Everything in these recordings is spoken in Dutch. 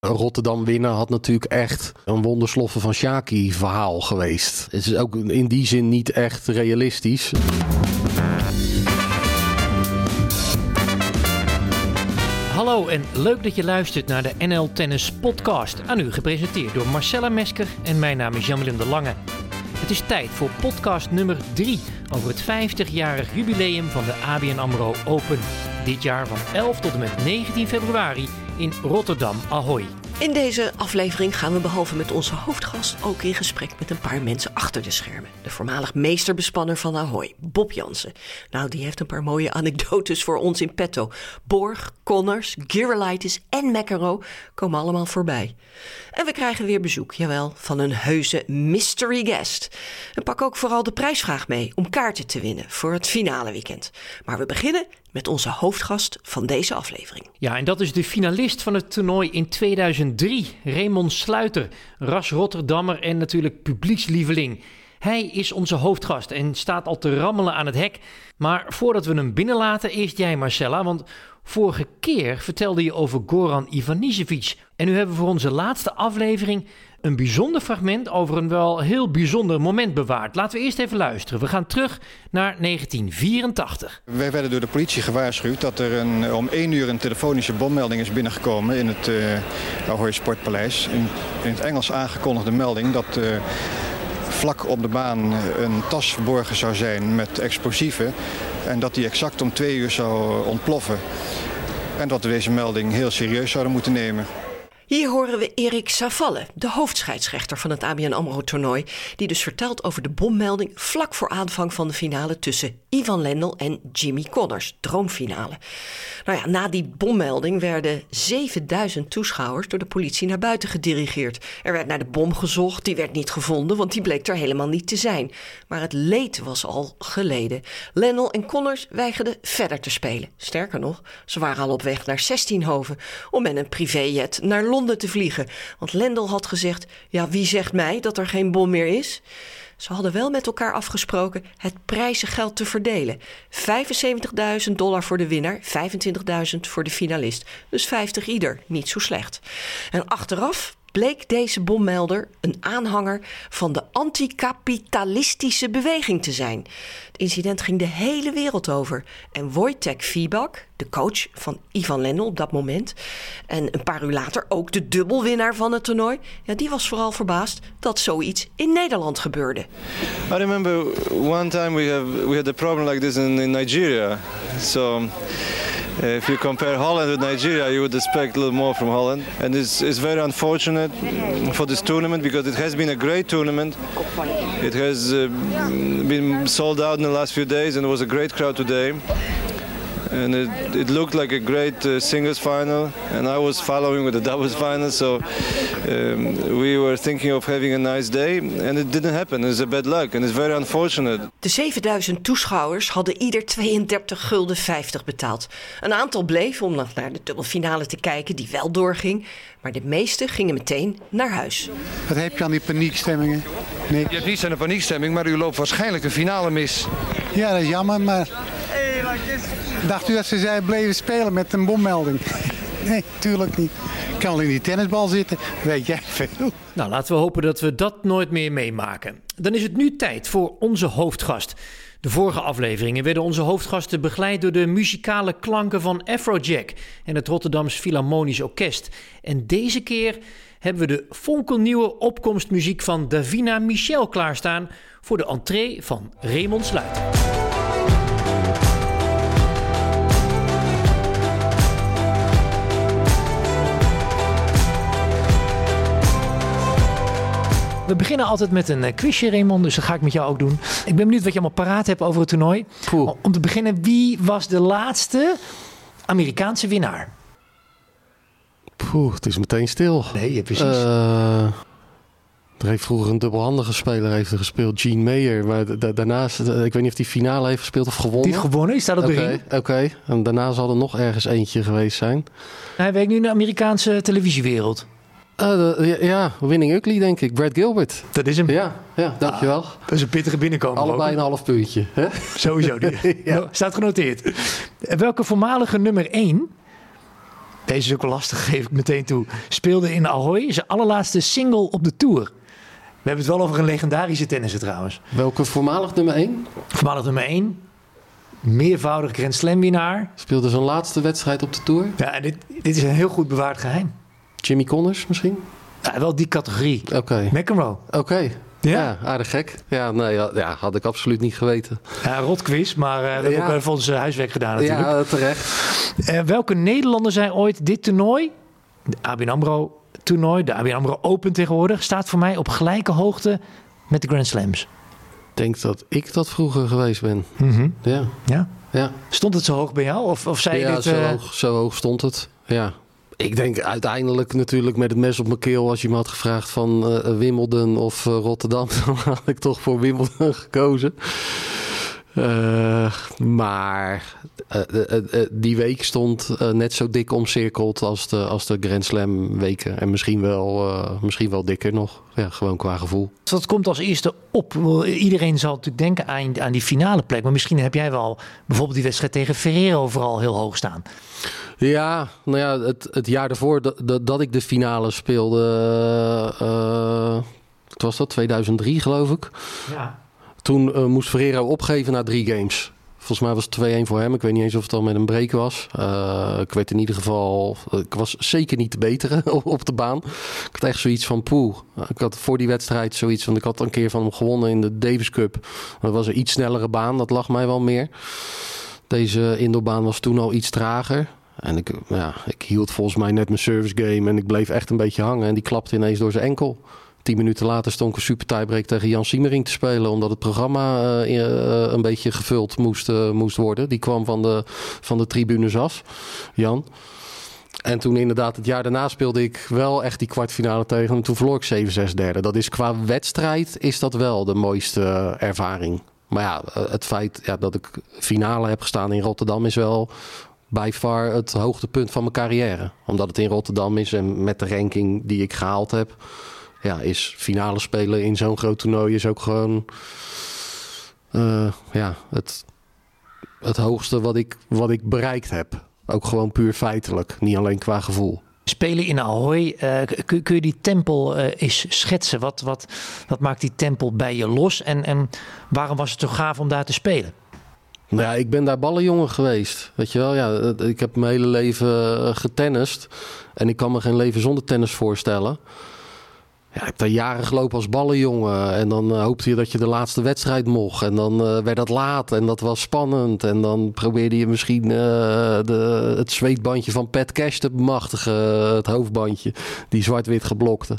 Rotterdam winnen had natuurlijk echt een wondersloffen van Shaki verhaal geweest. Het is ook in die zin niet echt realistisch. Hallo en leuk dat je luistert naar de NL Tennis Podcast. Aan u gepresenteerd door Marcella Mesker en mijn naam is Jamelin de Lange. Het is tijd voor podcast nummer 3 over het 50-jarig jubileum van de ABN AMRO Open. Dit jaar van 11 tot en met 19 februari in Rotterdam Ahoy. In deze aflevering gaan we behalve met onze hoofdgast ook in gesprek met een paar mensen achter de schermen. De voormalig meesterbespanner van Ahoy, Bob Jansen. Nou, die heeft een paar mooie anekdotes voor ons in petto. Borg, Connors, Girolitis en McEnroe komen allemaal voorbij. En we krijgen weer bezoek, jawel, van een heuse mystery guest. En pak ook vooral de prijsvraag mee om kaarten te winnen voor het finale weekend. Maar we beginnen met onze hoofdgast van deze aflevering. Ja, en dat is de finalist van het toernooi in 2003, Raymond Sluiter, ras Rotterdammer en natuurlijk publiekslieveling. Hij is onze hoofdgast en staat al te rammelen aan het hek. Maar voordat we hem binnenlaten, eerst jij Marcella, want vorige keer vertelde je over Goran Ivanisevic. En nu hebben we voor onze laatste aflevering een bijzonder fragment over een wel heel bijzonder moment bewaard. Laten we eerst even luisteren. We gaan terug naar 1984. Wij werden door de politie gewaarschuwd dat er een, om één uur een telefonische bommelding is binnengekomen in het uh, Ahoy Sportpaleis. In, het Engels aangekondigde melding dat uh, vlak op de baan een tas verborgen zou zijn met explosieven. En dat die exact om twee uur zou ontploffen. En dat we deze melding heel serieus zouden moeten nemen. Hier horen we Erik Savalle, de hoofdscheidsrechter van het ABN AMRO-toernooi... die dus vertelt over de bommelding vlak voor aanvang van de finale... tussen Ivan Lendl en Jimmy Connors, droomfinale. Nou ja, na die bommelding werden 7000 toeschouwers door de politie naar buiten gedirigeerd. Er werd naar de bom gezocht, die werd niet gevonden, want die bleek er helemaal niet te zijn. Maar het leed was al geleden. Lendl en Connors weigerden verder te spelen. Sterker nog, ze waren al op weg naar Zestienhoven om met een privéjet naar Londen te vliegen. Want Lendl had gezegd: Ja, wie zegt mij dat er geen bom meer is? Ze hadden wel met elkaar afgesproken het prijzengeld te verdelen. 75.000 dollar voor de winnaar, 25.000 voor de finalist. Dus 50 ieder, niet zo slecht. En achteraf bleek deze bommelder een aanhanger van de anticapitalistische beweging te zijn. Het incident ging de hele wereld over. En Wojtek Fibak, de coach van Ivan Lendl op dat moment, en een paar uur later ook de dubbelwinnaar van het toernooi, ja, die was vooral verbaasd dat zoiets in Nederland gebeurde. I remember one time we have we had a problem like this in, in Nigeria. So if you compare Holland with Nigeria, you would expect a little more from Holland. And it's, it's very unfortunate for this tournament because it has been a great tournament. It has uh, been sold out in the last few days and it was a great crowd today. And it, it, looked like a great uh, singles final and I was following with the doubles final so um, we were thinking of having a nice day and it didn't happen it's a bad luck and it's very unfortunate De 7000 toeschouwers hadden ieder 32 gulden 50 betaald. Een aantal bleef om nog naar de dubbelfinale te kijken die wel doorging, maar de meeste gingen meteen naar huis. Wat heb je aan die paniekstemmingen? Nee. Je hebt niets aan de paniekstemming, maar u loopt waarschijnlijk de finale mis. Ja, dat is jammer, maar Dacht u dat ze zei bleven spelen met een bommelding? Nee, tuurlijk niet. Ik kan al in die tennisbal zitten, weet jij veel. Nou, laten we hopen dat we dat nooit meer meemaken. Dan is het nu tijd voor onze hoofdgast. De vorige afleveringen werden onze hoofdgasten begeleid door de muzikale klanken van Afrojack en het Rotterdams Philharmonisch Orkest. En deze keer hebben we de fonkelnieuwe opkomstmuziek van Davina Michel klaarstaan voor de entree van Raymond Sluiter. We beginnen altijd met een quizje, Raymond. Dus dat ga ik met jou ook doen. Ik ben benieuwd wat je allemaal paraat hebt over het toernooi. Poeh. Om te beginnen, wie was de laatste Amerikaanse winnaar? Poeh, het is meteen stil. Nee, precies. Uh, er heeft vroeger een dubbelhandige speler heeft gespeeld, Gene Mayer. Maar da daarnaast, ik weet niet of die finale heeft gespeeld of gewonnen. Die heeft gewonnen, die staat op de Oké, ring. oké. En daarna zal er nog ergens eentje geweest zijn. Hij werkt nu in de Amerikaanse televisiewereld. Uh, de, ja, Winning Ugly denk ik. Brad Gilbert. Dat is hem. Ja, ja dankjewel. Dat is een pittige binnenkomen. Allebei ook. een half puntje. Hè? Sowieso. Die, Ja. Staat genoteerd. Welke voormalige nummer 1 Deze is ook wel lastig, geef ik meteen toe. Speelde in Ahoy zijn allerlaatste single op de Tour. We hebben het wel over een legendarische tennisser trouwens. Welke voormalig nummer 1? Voormalig nummer 1. Meervoudig Grand Slam winnaar. Speelde zijn laatste wedstrijd op de Tour. Ja, en dit, dit is een heel goed bewaard geheim. Jimmy Connors misschien? Ja, wel die categorie. Oké. McEnroe. Oké. Ja? Ja? aardig gek. Ja, nee, ja, ja, had ik absoluut niet geweten. Ja, rotquiz, maar eh, we hebben ook even ons eh, huiswerk gedaan natuurlijk. Ja, terecht. Eh, welke Nederlander zei ooit dit toernooi, de ABN AMRO toernooi, de ABN AMRO Open tegenwoordig, staat voor mij op gelijke hoogte met de Grand Slams. Ik denk dat ik dat vroeger geweest ben. Ja, Ja? ja. Stond het zo hoog bij jou? Of, of zei je ja dit... zo, eh, hoog, zo hoog stond het. Ja. Ik denk uiteindelijk natuurlijk met het mes op mijn keel... als je me had gevraagd van eh, Wimbledon of eh, Rotterdam... dan had ik toch voor Wimbledon gekozen. Eh, maar eh, eh, die week stond net zo dik omcirkeld als de, als de Grand Slam weken. En misschien wel, misschien wel dikker nog. Ja, gewoon qua gevoel. Dat komt als eerste op. Iedereen zal natuurlijk denken aan, aan die finale plek. Maar misschien heb jij wel bijvoorbeeld die wedstrijd tegen Ferrero vooral heel hoog staan. Ja, nou ja, het, het jaar daarvoor dat, dat, dat ik de finale speelde, eh, wat was dat, 2003 geloof ik. Ja. Toen eh, moest Ferrero opgeven na drie games. Volgens mij was het 2-1 voor hem. Ik weet niet eens of het al met een break was. Eh, ik weet in ieder geval... Ik was zeker niet te betere op- op de baan. Ik had echt zoiets van poeh. Ik had voor die wedstrijd zoiets van... Ik had een keer van hem gewonnen in de Davis Cup. Dat was een iets snellere baan. Dat lag mij wel meer. Deze indoorbaan was toen al iets trager. En ik, ja, ik hield volgens mij net mijn service game. En ik bleef echt een beetje hangen. En die klapte ineens door zijn enkel. Tien minuten later stond ik een super tiebreak tegen Jan Siemering te spelen. Omdat het programma eh, eh, een beetje gevuld moest, eh, moest worden. Die kwam van de, van de tribunes af, Jan. En toen inderdaad het jaar daarna speelde ik wel echt die kwartfinale tegen hem. Toen verloor ik 7-6 derde. Dat is qua wedstrijd is dat wel de mooiste ervaring. Maar ja, het feit ja, dat ik finale heb gestaan in Rotterdam is wel by far het hoogtepunt van mijn carrière. Omdat het in Rotterdam is en met de ranking die ik gehaald heb... Ja, is finale spelen in zo'n groot toernooi is ook gewoon... eh, ja, het, het hoogste wat ik, wat ik bereikt heb. Ook gewoon puur feitelijk, niet alleen qua gevoel. Spelen in Ahoy, eh, kun, kun je die tempel eh, eens schetsen? Wat, wat, wat maakt die tempel bij je los? En, en waarom was het zo gaaf om daar te spelen? Nou ja, ik ben daar ballenjongen geweest. Weet je wel, ja, ik heb mijn hele leven getennist. En ik kan me geen leven zonder tennis voorstellen. Ja, ik heb daar jaren gelopen als ballenjongen. En dan eh, hoopte je dat je de laatste wedstrijd mocht. En dan eh, werd dat laat en dat was spannend. En dan probeerde je misschien eh, de, het zweetbandje van Pat Cash te bemachtigen. Het hoofdbandje, die zwart-wit geblokte.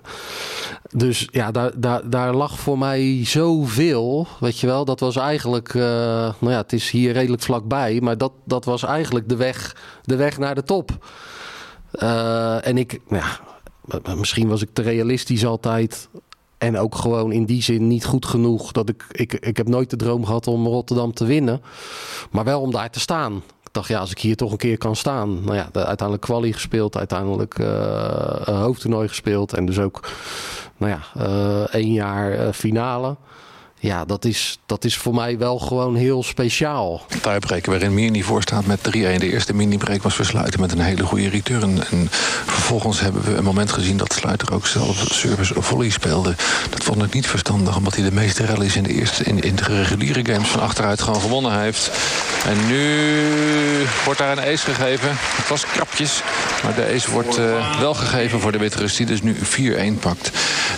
Dus ja, daar, daar, daar lag voor mij zoveel. Weet je wel, dat was eigenlijk. nou ja, het is hier redelijk vlakbij. Maar dat, dat was eigenlijk de weg, de weg naar de top. En ik, ja, misschien was ik te realistisch altijd. En ook gewoon in die zin niet goed genoeg. Dat ik, ik, ik heb nooit de droom gehad om Rotterdam te winnen. Maar wel om daar te staan. Ik dacht, ja, als ik hier toch een keer kan staan. Nou ja, de- uiteindelijk kwalie gespeeld. Uiteindelijk een hoofdtoernooi gespeeld. En dus ook, nou ja, eh, één jaar eh, finale. Ja, dat is, dat is voor mij wel gewoon heel speciaal. tiebreaker waarin Mirny voor staat met 3-1. De eerste mini-break was versluiten met een hele goede return. En vervolgens hebben we een moment gezien dat Sluiter ook zelf service volley speelde. Dat vond ik niet verstandig, omdat hij de meeste rallies in de, eerste, in, in de reguliere games van achteruit gewoon gewonnen heeft. En nu wordt daar een ace gegeven. Het was krapjes, maar de ace wordt eh, wel gegeven voor de Wit-Rus, die dus nu 4-1 pakt.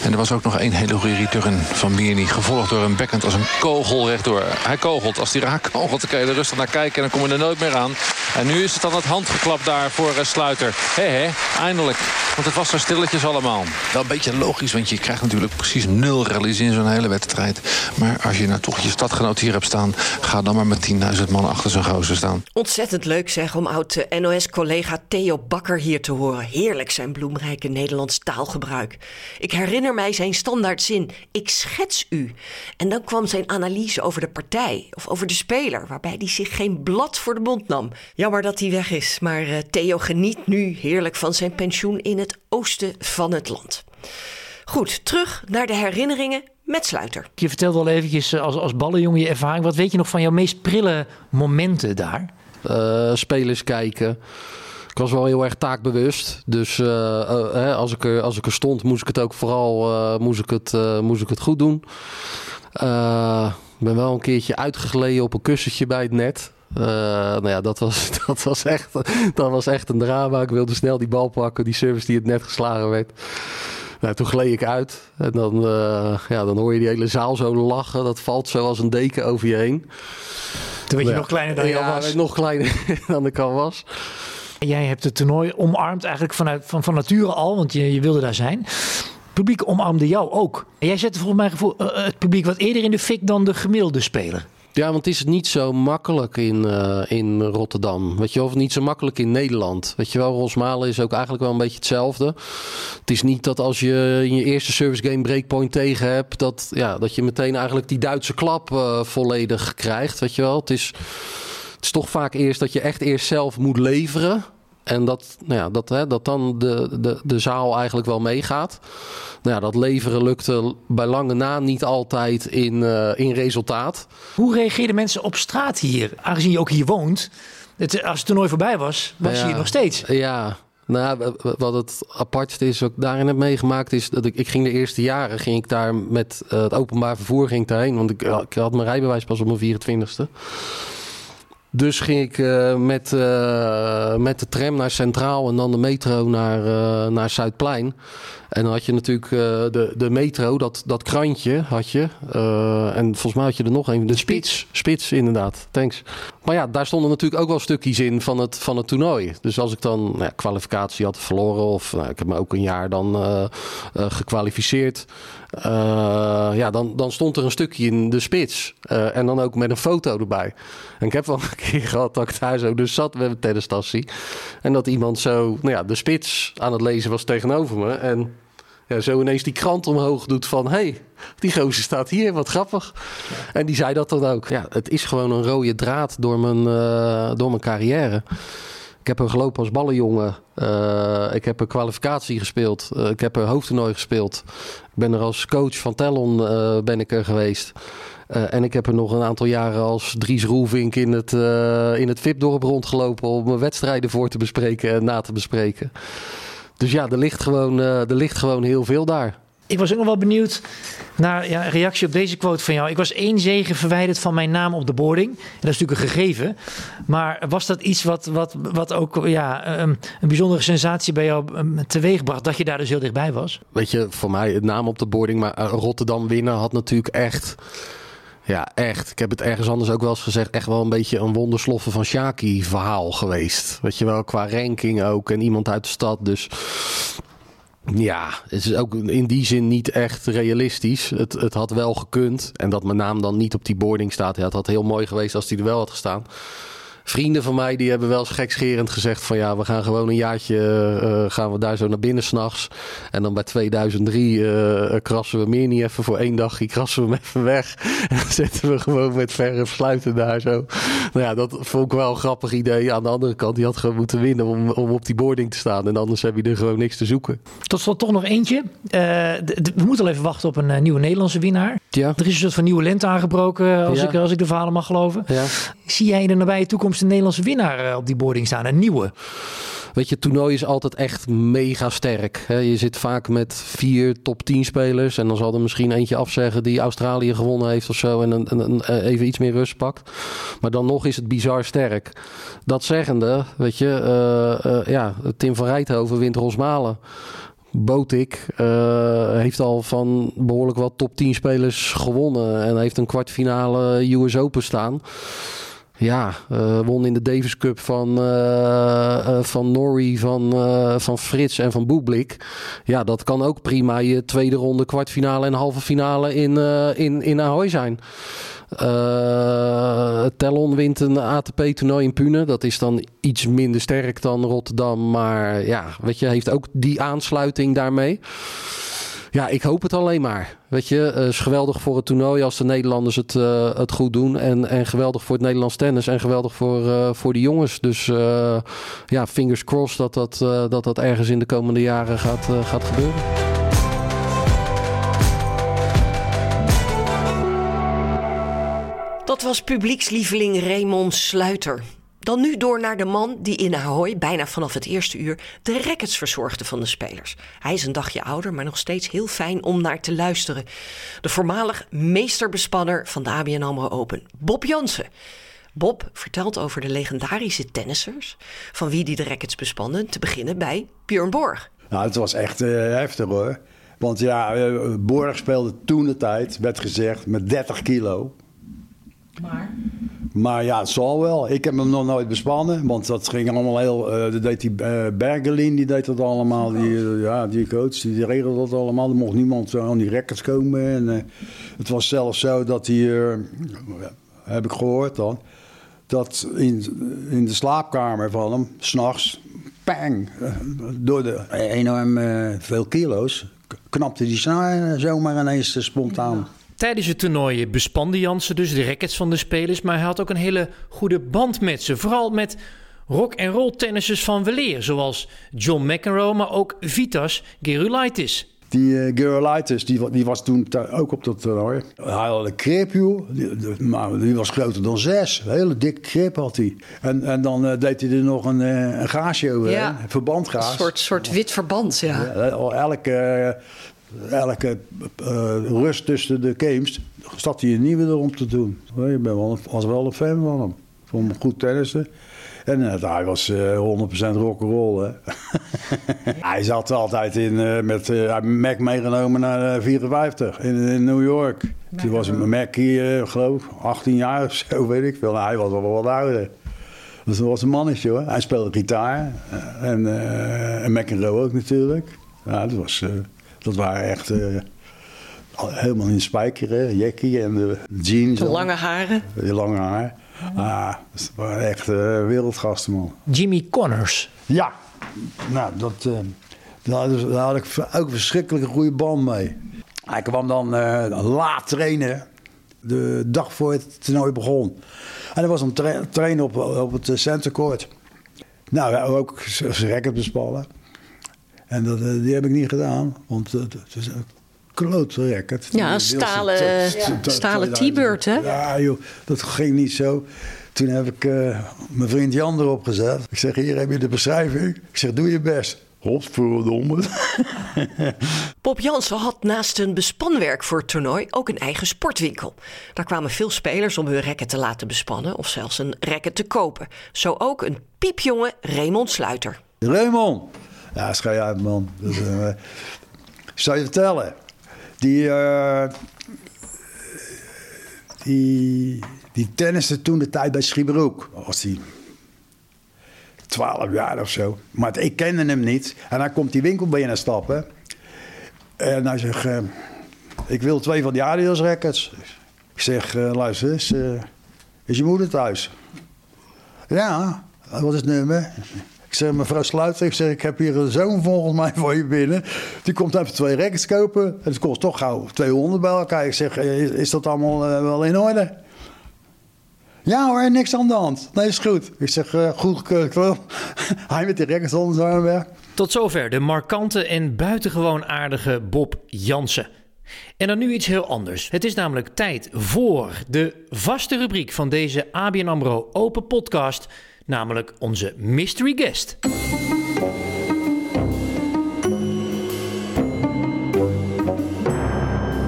En er was ook nog één hele goede return van Mirny, gevolgd door een backhand als een kogel rechtdoor. Hij kogelt. Als hij raak kogelt, dan kan je er rustig naar kijken en dan kom je er nooit meer aan. En nu is het dan het handgeklap daar voor eh, Sluiter. Hé hé, eindelijk. Want het was zo stilletjes allemaal. Wel een beetje logisch, want je krijgt natuurlijk precies nul rallies in zo'n hele wedstrijd. Maar als je nou toch je stadgenoot hier hebt staan, ga dan maar met 10.000 man achter zo'n gozer staan. Ontzettend leuk zeg om oud-NOS-collega Theo Bakker hier te horen. Heerlijk zijn bloemrijke Nederlands taalgebruik. Ik herinner mij zijn standaardzin, ik schets u. En dan kwam zijn analyse over de partij of over de speler... waarbij hij zich geen blad voor de mond nam. Jammer dat hij weg is, maar eh, Theo geniet nu heerlijk van zijn pensioen... in het oosten van het land. Goed, terug naar de herinneringen met Sluiter. Je vertelde al eventjes eh, als, als ballenjongen je ervaring. Wat weet je nog van jouw meest prille momenten daar? Eh, spelers kijken. ik was wel heel erg taakbewust. Dus hè, als, ik er, als ik er stond, moest ik het ook vooral moest ik het, moest ik het goed doen. Ik ben wel een keertje uitgegleden op een kussentje bij het net. Uh, nou ja, dat was, dat, was echt, dat was echt een drama. Ik wilde snel die bal pakken, die service die het net geslagen werd. Nou, toen gleed ik uit. En dan, uh, ja, dan hoor je die hele zaal zo lachen. Dat valt zo als een deken over je heen. Toen werd je nog kleiner dan je ja, al was. nog kleiner dan ik al was. Jij hebt het toernooi omarmd eigenlijk vanuit, van, van nature al, want je, je wilde daar zijn publiek omarmde jou ook. En jij zette volgens mij gevoel, uh, het publiek wat eerder in de fik dan de gemiddelde speler. Ja, want het is niet zo makkelijk in, uh, in Rotterdam. Weet je wel, of niet zo makkelijk in Nederland. Weet je wel, Rosmalen is ook eigenlijk wel een beetje hetzelfde. Het is niet dat als je in je eerste service game breakpoint tegen hebt, dat, ja, dat je meteen eigenlijk die Duitse klap uh, volledig krijgt. Weet je wel, het is, het is toch vaak eerst dat je echt eerst zelf moet leveren. En dat, nou ja, dat, hè, dat dan de, de, de zaal eigenlijk wel meegaat. Nou ja, dat leveren lukte bij lange na niet altijd in, uh, in resultaat. Hoe reageerden mensen op straat hier? Aangezien je ook hier woont. Het, als het toernooi voorbij was, was ja, je hier nog steeds. Ja, nou, wat het apartste is, wat ik daarin heb meegemaakt, is dat ik, ik ging de eerste jaren ging ik daar met uh, het openbaar vervoer ging ik daarheen. Want ik, ik had mijn rijbewijs pas op mijn 24ste. Dus ging ik uh, met, uh, met de tram naar Centraal en dan de metro naar, uh, naar Zuidplein. En dan had je natuurlijk de, de metro, dat, dat krantje had je. en volgens mij had je er nog een, de spits. Spits, inderdaad. Thanks. Maar ja, daar stonden natuurlijk ook wel stukjes in van het, van het toernooi. Dus als ik dan nou ja, kwalificatie had verloren, of nou, ik heb me ook een jaar dan gekwalificeerd. ja, dan, dan stond er een stukje in de spits. en dan ook met een foto erbij. En ik heb wel een keer gehad dat ik daar zo dus zat met mijn tennistassie. En dat iemand zo, nou ja, de spits aan het lezen was tegenover me. En ja, zo ineens die krant omhoog doet van... hey, die gozer staat hier, wat grappig. En die zei dat dan ook. Ja, het is gewoon een rode draad door mijn, uh, door mijn carrière. Ik heb er gelopen als ballenjongen. Uh, ik heb een kwalificatie gespeeld. Uh, ik heb een hoofdtoernooi gespeeld. Ik ben er als coach van Tellon ben ik er geweest. En ik heb er nog een aantal jaren als Dries Roelvink in het, uh, in het VIP-dorp rondgelopen om mijn wedstrijden voor te bespreken en na te bespreken. Dus ja, er ligt gewoon, uh, er ligt gewoon heel veel daar. Ik was ook nog wel benieuwd naar ja, een reactie op deze quote van jou. Ik was één zegen verwijderd van mijn naam op de boarding. En dat is natuurlijk een gegeven. Maar was dat iets wat, wat, wat ook ja, um, een bijzondere sensatie bij jou um, teweegbracht? Dat je daar dus heel dichtbij was? Weet je, voor mij het naam op de boarding. Maar Rotterdam winnen had natuurlijk echt... Ja, echt. Ik heb het ergens anders ook wel eens gezegd. Echt wel een beetje een wondersloffen van Shaki verhaal geweest. Weet je wel, qua ranking ook. En iemand uit de stad. Dus ja, het is ook in die zin niet echt realistisch. Het, het had wel gekund. En dat mijn naam dan niet op die boarding staat. Ja, het had heel mooi geweest als die er wel had gestaan vrienden van mij die hebben wel eens gekscherend gezegd van ja, we gaan gewoon een jaartje uh, gaan we daar zo naar binnen s'nachts. En dan bij 2003 uh, krassen we meer niet even voor één dagje, krassen we hem even weg. En dan zetten we gewoon met verre sluiten daar zo. Nou ja, dat vond ik wel een grappig idee. Aan de andere kant, die had gewoon moeten winnen om, om op die boarding te staan. En anders heb je er gewoon niks te zoeken. Tot slot toch nog eentje. we moeten al even wachten op een nieuwe Nederlandse winnaar. Ja. Er is een soort van nieuwe lente aangebroken, als, ja. ik, als ik de verhalen mag geloven. Ja. Zie jij in de nabije toekomst Nederlandse winnaar op die boarding staan? Een nieuwe? Weet je, toernooi is altijd echt mega sterk. Je zit vaak met vier top 10 spelers. En dan zal er misschien eentje afzeggen die Australië gewonnen heeft of zo. En, en even iets meer rust pakt. Maar dan nog is het bizar sterk. Dat zeggende, weet je, uh, ja, Tim van Rijthoven wint Rosmalen. Botik uh, heeft al van behoorlijk wat top 10 spelers gewonnen. En heeft een kwartfinale US Open staan. Ja, uh, won in de Davis Cup van, uh, van Norrie, van, van Frits en van Boeblik. Ja, dat kan ook prima je tweede ronde, kwartfinale en halve finale in, in, in Ahoy zijn. Uh, Tellon wint een ATP-toernooi in Pune. Dat is dan iets minder sterk dan Rotterdam. Maar ja, weet je, heeft ook die aansluiting daarmee. Ja, ik hoop het alleen maar. Weet je, het is geweldig voor het toernooi als de Nederlanders het, uh, het goed doen. En, en geweldig voor het Nederlands tennis. En geweldig voor, uh, voor de jongens. Dus ja, fingers crossed dat dat, dat dat ergens in de komende jaren gaat, gaat gebeuren. Dat was publiekslieveling Raymond Sluiter. Dan nu door naar de man die in Ahoy bijna vanaf het eerste uur de rackets verzorgde van de spelers. Hij is een dagje ouder, maar nog steeds heel fijn om naar te luisteren. De voormalig meesterbespanner van de ABN AMRO Open, Bob Jansen. Bob vertelt over de legendarische tennissers van wie die de rackets bespannen, te beginnen bij Björn Borg. Nou, het was echt uh, heftig hoor. Want ja, uh, Borg speelde toen de tijd, werd gezegd, met 30 kilo. Maar? Maar ja, het zal wel. Ik heb hem nog nooit bespannen, want dat ging allemaal heel... Uh, dat deed die uh, Bergelin, die deed dat allemaal. Die, uh, ja, die coach, die, die regelde dat allemaal. Er mocht niemand aan die records komen. En, het was zelfs zo dat hij, heb ik gehoord dan... dat in, in de slaapkamer van hem, s'nachts... Pang! Door de enorm veel kilo's knapte die snaar zomaar ineens spontaan. Tijdens het toernooi bespande Jansen dus de rackets van de spelers, maar hij had ook een hele goede band met ze. Vooral met rock en roll tennissers van weleer, zoals John McEnroe, maar ook Vitas Gerulaitis. Die uh, Gerulaitis, die, die was toen ook op dat toernooi. Hij had een krip, joh. Die, die, die, was groter dan zes. Een hele dikke krip had hij. En, en dan uh, deed hij er nog een, uh, een gaasje over, ja. een verbandgaas. Een soort, soort wit verband, ja. ja elke elke uh, rust tussen de games zat hij een nieuwe erom te doen. Ik ben wel, was wel een fan van hem. Vond hem goed tennissen. En uh, hij was uh, 100% rock'n'roll. hij zat altijd in, uh, met Mac meegenomen naar 54 in, in, New York. Toen was een Mac hier, geloof ik, 18 jaar of zo, weet ik veel. Nou, hij was wel wat ouder. Dus dat was een mannetje hoor. Hij speelde gitaar. en, en McEnroe ook natuurlijk. Ja, dat was... Dat waren echt uh, helemaal in spijkeren, jackie en de jeans. De lange haren. Die lange haar. Ah, dat waren echt uh, wereldgasten, man. Jimmy Connors. Ja, nou, dat, uh, daar, had, daar, had ik ook een verschrikkelijke goede band mee. Hij kwam dan laat trainen, de dag voor het toernooi begon. En hij was aan het trainen op, op het center court. Nou, we ook zijn racket bespannen. En dat, eh, die heb ik niet gedaan, want het is een klote record. Ja, stalen, stalen T-Bird, hè? Ja, joh, dat ging niet zo. Toen heb ik uh, mijn vriend Jan erop gezet. Ik zeg, hier heb je de beschrijving. Ik zeg, doe je best. Godverdomme. Bob Jansen had naast een bespanwerk voor het toernooi ook een eigen sportwinkel. Daar kwamen veel spelers om hun rekken te laten bespannen of zelfs een rekken te kopen. Zo ook een piepjonge Raymond Sluiter. Raymond, ja, schrijf uit, man. Dus, zal je vertellen. Die, uh, die, die tenniste toen de tijd bij Schieberoek. Was hij 12 jaar of zo. Maar ik kende hem niet. En dan komt die winkel binnen stappen. En hij zegt... Uh, ik wil twee van die Adidas records. Ik zeg, luister eens. is je moeder thuis? Ja. Wat is het nummer? Ik zeg, mevrouw Sluiter, ik zeg, ik heb hier een zoon volgens mij voor je binnen. Die komt even twee records kopen. En het kost toch gauw 200 bij elkaar. Ik zeg, is, is dat allemaal uh, wel in orde? Ja hoor, niks aan de hand. Nee, is goed. Ik zeg, uh, goed, uh, hij met die records onder zijn. Tot zover de markante en buitengewoon aardige Bob Jansen. En dan nu iets heel anders. Het is namelijk tijd voor de vaste rubriek van deze ABN AMRO Open Podcast namelijk onze mystery guest.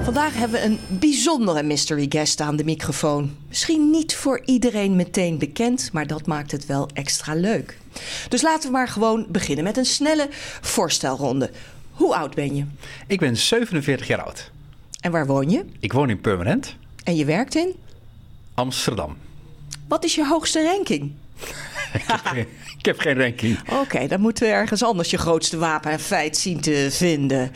Vandaag hebben we een bijzondere mystery guest aan de microfoon. Misschien niet voor iedereen meteen bekend, maar dat maakt het wel extra leuk. Dus laten we maar gewoon beginnen met een snelle voorstelronde. Hoe oud ben je? Ik ben 47 jaar oud. En waar woon je? Ik woon in Permanent. En je werkt in? Amsterdam. Wat is je hoogste ranking? Ik, heb geen, ik, heb geen, ranking. Oké, dan moeten we ergens anders je grootste wapen en feit zien te vinden.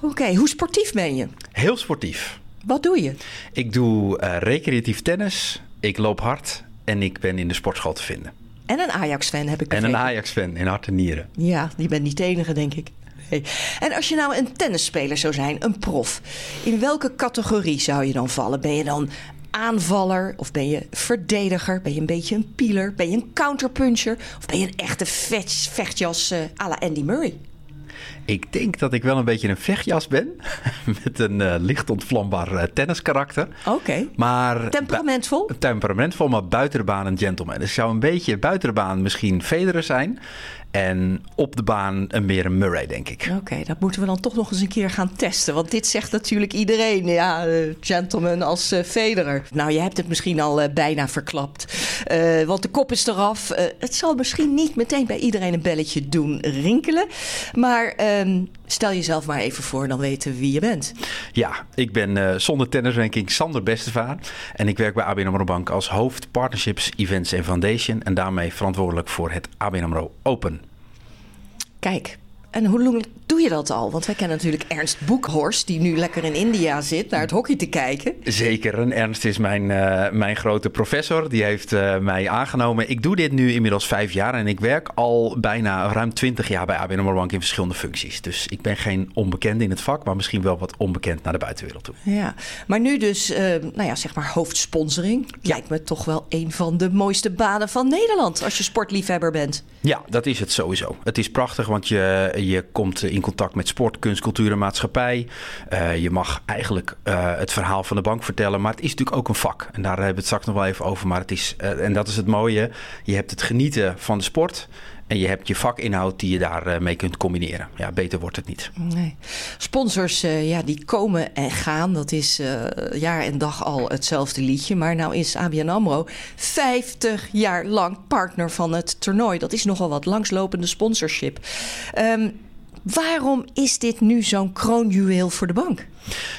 Oké, hoe sportief ben je? Heel sportief. Wat doe je? Ik doe uh, recreatief tennis, ik loop hard en ik ben in de sportschool te vinden. En een Ajax-fan heb ik begrepen. En een Ajax-fan in hart en nieren. Ja, die bent niet de enige, denk ik. Nee. En als je nou een tennisspeler zou zijn, een prof, in welke categorie zou je dan vallen? Ben je dan aanvaller? Of ben je verdediger? Ben je een beetje een pieler? Ben je een counterpuncher? Of ben je een echte vechtjas uh, à la Andy Murray? Ik denk dat ik wel een beetje een vechtjas ben. Met een uh, licht ontvlambaar uh, tenniskarakter. Oké. Okay. Maar temperamentvol? Temperamentvol, maar buiten de baan een gentleman. Dus zou een beetje buiten de baan misschien Federer zijn. En op de baan een meer een Murray, denk ik. Oké, dat moeten we dan toch nog eens een keer gaan testen. Want dit zegt natuurlijk iedereen. Ja, uh, gentleman als uh, Federer. Nou, je hebt het misschien al uh, bijna verklapt. want de kop is eraf. het zal misschien niet meteen bij iedereen een belletje doen rinkelen. Maar um, stel jezelf maar even voor, dan weten we wie je bent. Ja, ik ben zonder tennisranking Sander Bestevaar. En ik werk bij ABN AMRO Bank als hoofd Partnerships, Events en Foundation. En daarmee verantwoordelijk voor het ABN AMRO Open. Kijk, en hoe doe je dat al? Want wij kennen natuurlijk Ernst Boekhorst, die nu lekker in India zit naar het hockey te kijken. Zeker, en Ernst is mijn, uh, mijn grote professor. Die heeft uh, mij aangenomen. Ik doe dit nu inmiddels vijf jaar en ik werk al bijna ruim twintig jaar bij ABN AMRO Bank in verschillende functies. Dus ik ben geen onbekende in het vak, maar misschien wel wat onbekend naar de buitenwereld toe. Ja, maar nu dus, uh, nou ja, zeg maar hoofdsponsoring. Ja. Lijkt me toch wel een van de mooiste banen van Nederland als je sportliefhebber bent. Ja, dat is het sowieso. Het is prachtig, want je, je komt in contact met sport, kunst, cultuur en maatschappij. Uh, je mag eigenlijk uh, het verhaal van de bank vertellen, maar het is natuurlijk ook een vak. En daar hebben we het straks nog wel even over. Maar het is, uh, en dat is het mooie, je hebt het genieten van de sport. En je hebt je vakinhoud die je daarmee mee kunt combineren. Ja, beter wordt het niet. Nee. Sponsors, ja, die komen en gaan. Dat is jaar en dag al hetzelfde liedje. Maar nou is ABN AMRO 50 jaar lang partner van het toernooi. Dat is nogal wat langslopende sponsorship. Um, Waarom is dit nu zo'n kroonjuweel voor de bank?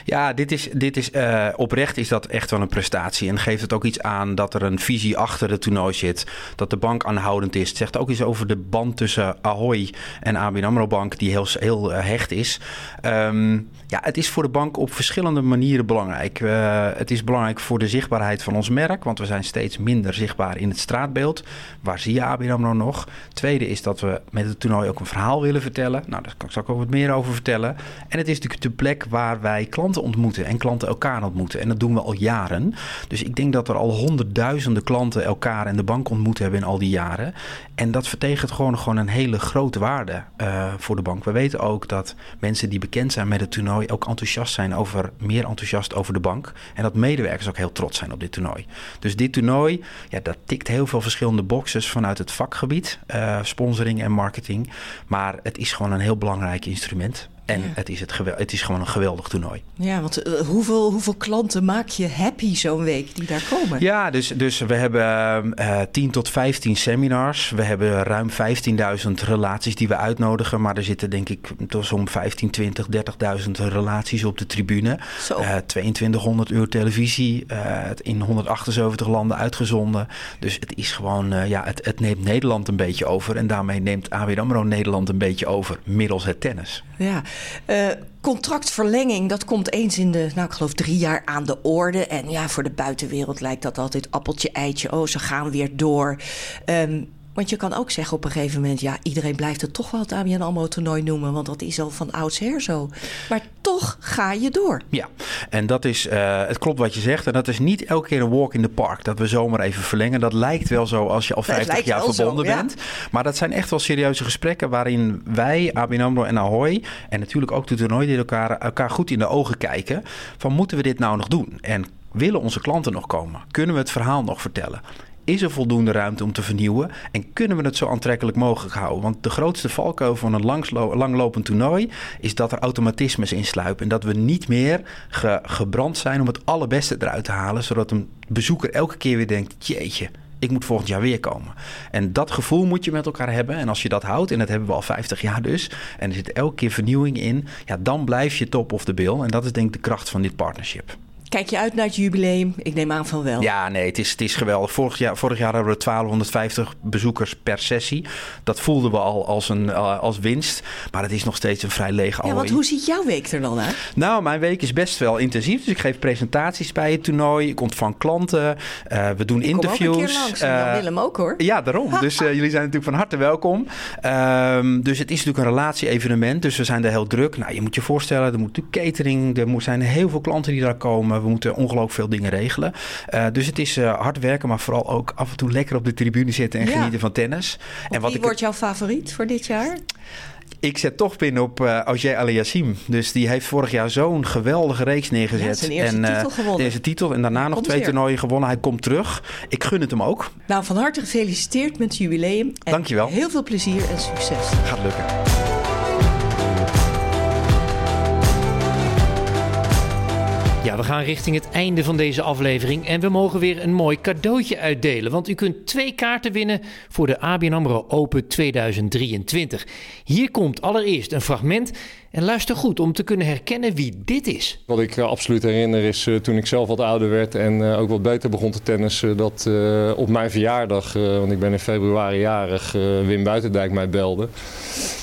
Ja, dit is, dit is uh, oprecht is dat echt wel een prestatie. En geeft het ook iets aan dat er een visie achter het toernooi zit. Dat de bank aanhoudend is. Het zegt ook iets over de band tussen Ahoy en ABN AMRO Bank, die heel, heel uh, hecht is. Um, ja, het is voor de bank op verschillende manieren belangrijk. Uh, het is belangrijk voor de zichtbaarheid van ons merk, want we zijn steeds minder zichtbaar in het straatbeeld. Waar zie je ABN AMRO nog? Tweede is dat we met het toernooi ook een verhaal willen vertellen. Nou, daar kan ik ook wat meer over vertellen. En het is natuurlijk de plek waar wij klanten ontmoeten en klanten elkaar ontmoeten. En dat doen we al jaren. Dus ik denk dat er al honderdduizenden klanten elkaar en de bank ontmoet hebben in al die jaren. En dat vertegent gewoon, gewoon een hele grote waarde uh, voor de bank. We weten ook dat mensen die bekend zijn met het toernooi ook enthousiast zijn over, meer enthousiast over de bank. En dat medewerkers ook heel trots zijn op dit toernooi. Dus dit toernooi, ja, dat tikt heel veel verschillende boxes vanuit het vakgebied, uh, sponsoring en marketing. Maar het is gewoon een heel belangrijk instrument. En ja. het, is het, het is gewoon een geweldig toernooi. Ja, want uh, hoeveel, hoeveel klanten maak je happy zo'n week die daar komen? Ja, dus, dus we hebben uh, 10 tot 15 seminars. We hebben ruim 15.000 relaties die we uitnodigen. Maar er zitten denk ik zo'n 15, 20, 30.000 relaties op de tribune. Uh, 2200 uur televisie. In 178 landen uitgezonden. Dus het is gewoon, ja, het, het neemt Nederland een beetje over. En daarmee neemt ABN AMRO Nederland een beetje over. Middels het tennis. Ja, uh, contractverlenging, dat komt eens in de, nou ik geloof drie jaar aan de orde. En ja, voor de buitenwereld lijkt dat altijd appeltje eitje. Oh, ze gaan weer door. Um, want je kan ook zeggen op een gegeven moment... ja, iedereen blijft het toch wel het ABN AMRO-toernooi noemen... want dat is al van oudsher zo. Maar toch ga je door. Ja, en dat is... Uh, het klopt wat je zegt. En dat is niet elke keer een walk in the park... dat we zomaar even verlengen. Dat lijkt wel zo als je al 50 jaar verbonden zo, bent. Maar dat zijn echt wel serieuze gesprekken... waarin wij, ABN AMRO en Ahoy... en natuurlijk ook de toernooi... elkaar, elkaar goed in de ogen kijken... van moeten we dit nou nog doen? En willen onze klanten nog komen? Kunnen we het verhaal nog vertellen? Is er voldoende ruimte om te vernieuwen? En kunnen we het zo aantrekkelijk mogelijk houden? Want de grootste valkuil van een langlopend toernooi is dat er automatismes insluipen. En dat we niet meer ge- gebrand zijn om het allerbeste eruit te halen. Zodat een bezoeker elke keer weer denkt: jeetje. Ik moet volgend jaar weer komen. En dat gevoel moet je met elkaar hebben. En als je dat houdt, en dat hebben we al 50 jaar dus. En er zit elke keer vernieuwing in. Ja, dan blijf je top of the bill. En dat is denk ik de kracht van dit partnership. Kijk je uit naar het jubileum? Ik neem aan van wel. Ja, nee, het is, het is geweldig. Vorig jaar, vorig jaar hadden we 1250 bezoekers per sessie. Dat voelden we al als, een, uh, als winst. Maar het is nog steeds een vrij leeg Ja, want hoe ziet jouw week er dan uit? Nou, mijn week is best wel intensief. Dus ik geef presentaties bij het toernooi. Ik ontvang klanten. Uh, we doen ik interviews. Kom ook een keer langs. Uh, Willem ook hoor. Ja, daarom. dus jullie zijn natuurlijk van harte welkom. Um, dus het is natuurlijk een relatie-evenement. Dus we zijn er heel druk. Nou, je moet je voorstellen, er moet natuurlijk catering. Er zijn heel veel klanten die daar komen we moeten ongelooflijk veel dingen regelen. Uh, dus het is uh, hard werken, maar vooral ook af en toe lekker op de tribune zitten en Ja. genieten van tennis. En wat Wie wordt jouw favoriet voor dit jaar? Ik zet toch pin op uh, Auger Aliassim. Dus die heeft vorig jaar zo'n geweldige reeks neergezet. Ja, zijn eerste en, uh, titel gewonnen. Deze titel en daarna nog twee toernooien gewonnen. Hij komt terug. Ik gun het hem ook. Nou, van harte gefeliciteerd met het jubileum. En Dankjewel. Heel veel plezier en succes. Gaat lukken. Ja, we gaan richting het einde van deze aflevering en we mogen weer een mooi cadeautje uitdelen. Want u kunt twee kaarten winnen voor de ABN AMRO Open 2023. Hier komt allereerst een fragment en luister goed om te kunnen herkennen wie dit is. Wat ik uh, absoluut herinner is uh, toen ik zelf wat ouder werd en uh, ook wat beter begon te tennissen. Dat op mijn verjaardag, want ik ben in februari jarig, Wim Buitendijk mij belde.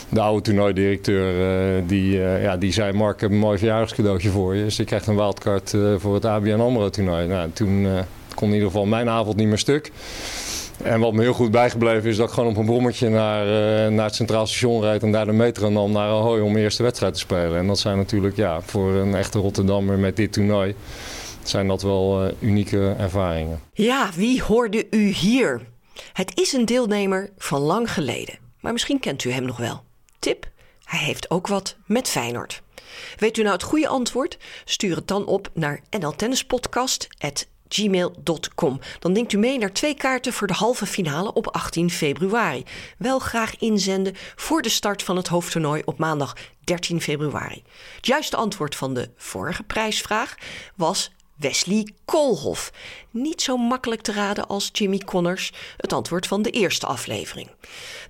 De oude toernooidirecteur die, ja, die zei Mark, ik heb een mooi verjaardagscadeautje voor je. Dus je krijgt een wildcard voor het ABN AMRO toernooi. Nou, toen kon in ieder geval mijn avond niet meer stuk. En wat me heel goed bijgebleven is dat ik gewoon op een brommetje naar, uh, naar het Centraal Station rijd en daar de metro nam naar Ahoy om mijn eerste wedstrijd te spelen. En dat zijn natuurlijk ja, voor een echte Rotterdammer met dit toernooi zijn dat wel uh, unieke ervaringen. Ja, wie hoorde u hier? Het is een deelnemer van lang geleden, maar misschien kent u hem nog wel. Tip, hij heeft ook wat met Feyenoord. Weet u nou het goede antwoord? Stuur het dan op naar nltennispodcast@ gmail.com. Dan denkt u mee naar twee kaarten voor de halve finale op 18 februari. Wel graag inzenden voor de start van het hoofdtoernooi op maandag 13 februari. Het juiste antwoord van de vorige prijsvraag was Wesley Koolhof. Niet zo makkelijk te raden als Jimmy Connors, het antwoord van de eerste aflevering.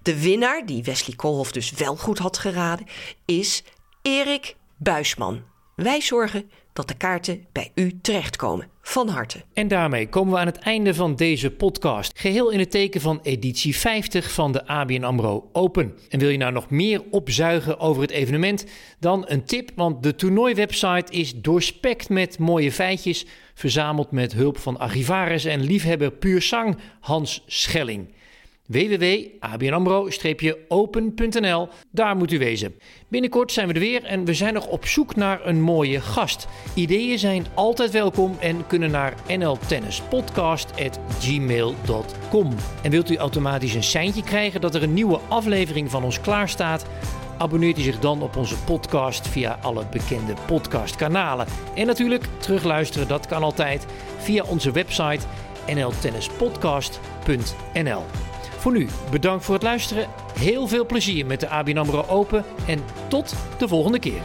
De winnaar, die Wesley Koolhof dus wel goed had geraden, is Erik Buisman. Wij zorgen dat de kaarten bij u terechtkomen. Van harte. En daarmee komen we aan het einde van deze podcast. Geheel in het teken van editie 50 van de ABN AMRO Open. En wil je nou nog meer opzuigen over het evenement? Dan een tip, want de toernooiwebsite is doorspekt met mooie feitjes... verzameld met hulp van archivaris en liefhebber puur sang Hans Schelling www.abnamro-open.nl. Daar moet u wezen. Binnenkort zijn we er weer en we zijn nog op zoek naar een mooie gast. Ideeën zijn altijd welkom en kunnen naar nltennispodcast.gmail.com. En wilt u automatisch een seintje krijgen dat er een nieuwe aflevering van ons klaar staat? Abonneert u zich dan op onze podcast via alle bekende podcastkanalen. En natuurlijk terugluisteren, dat kan altijd via onze website nltennispodcast.nl. Voor nu, bedankt voor het luisteren. Heel veel plezier met de ABN Open en tot de volgende keer.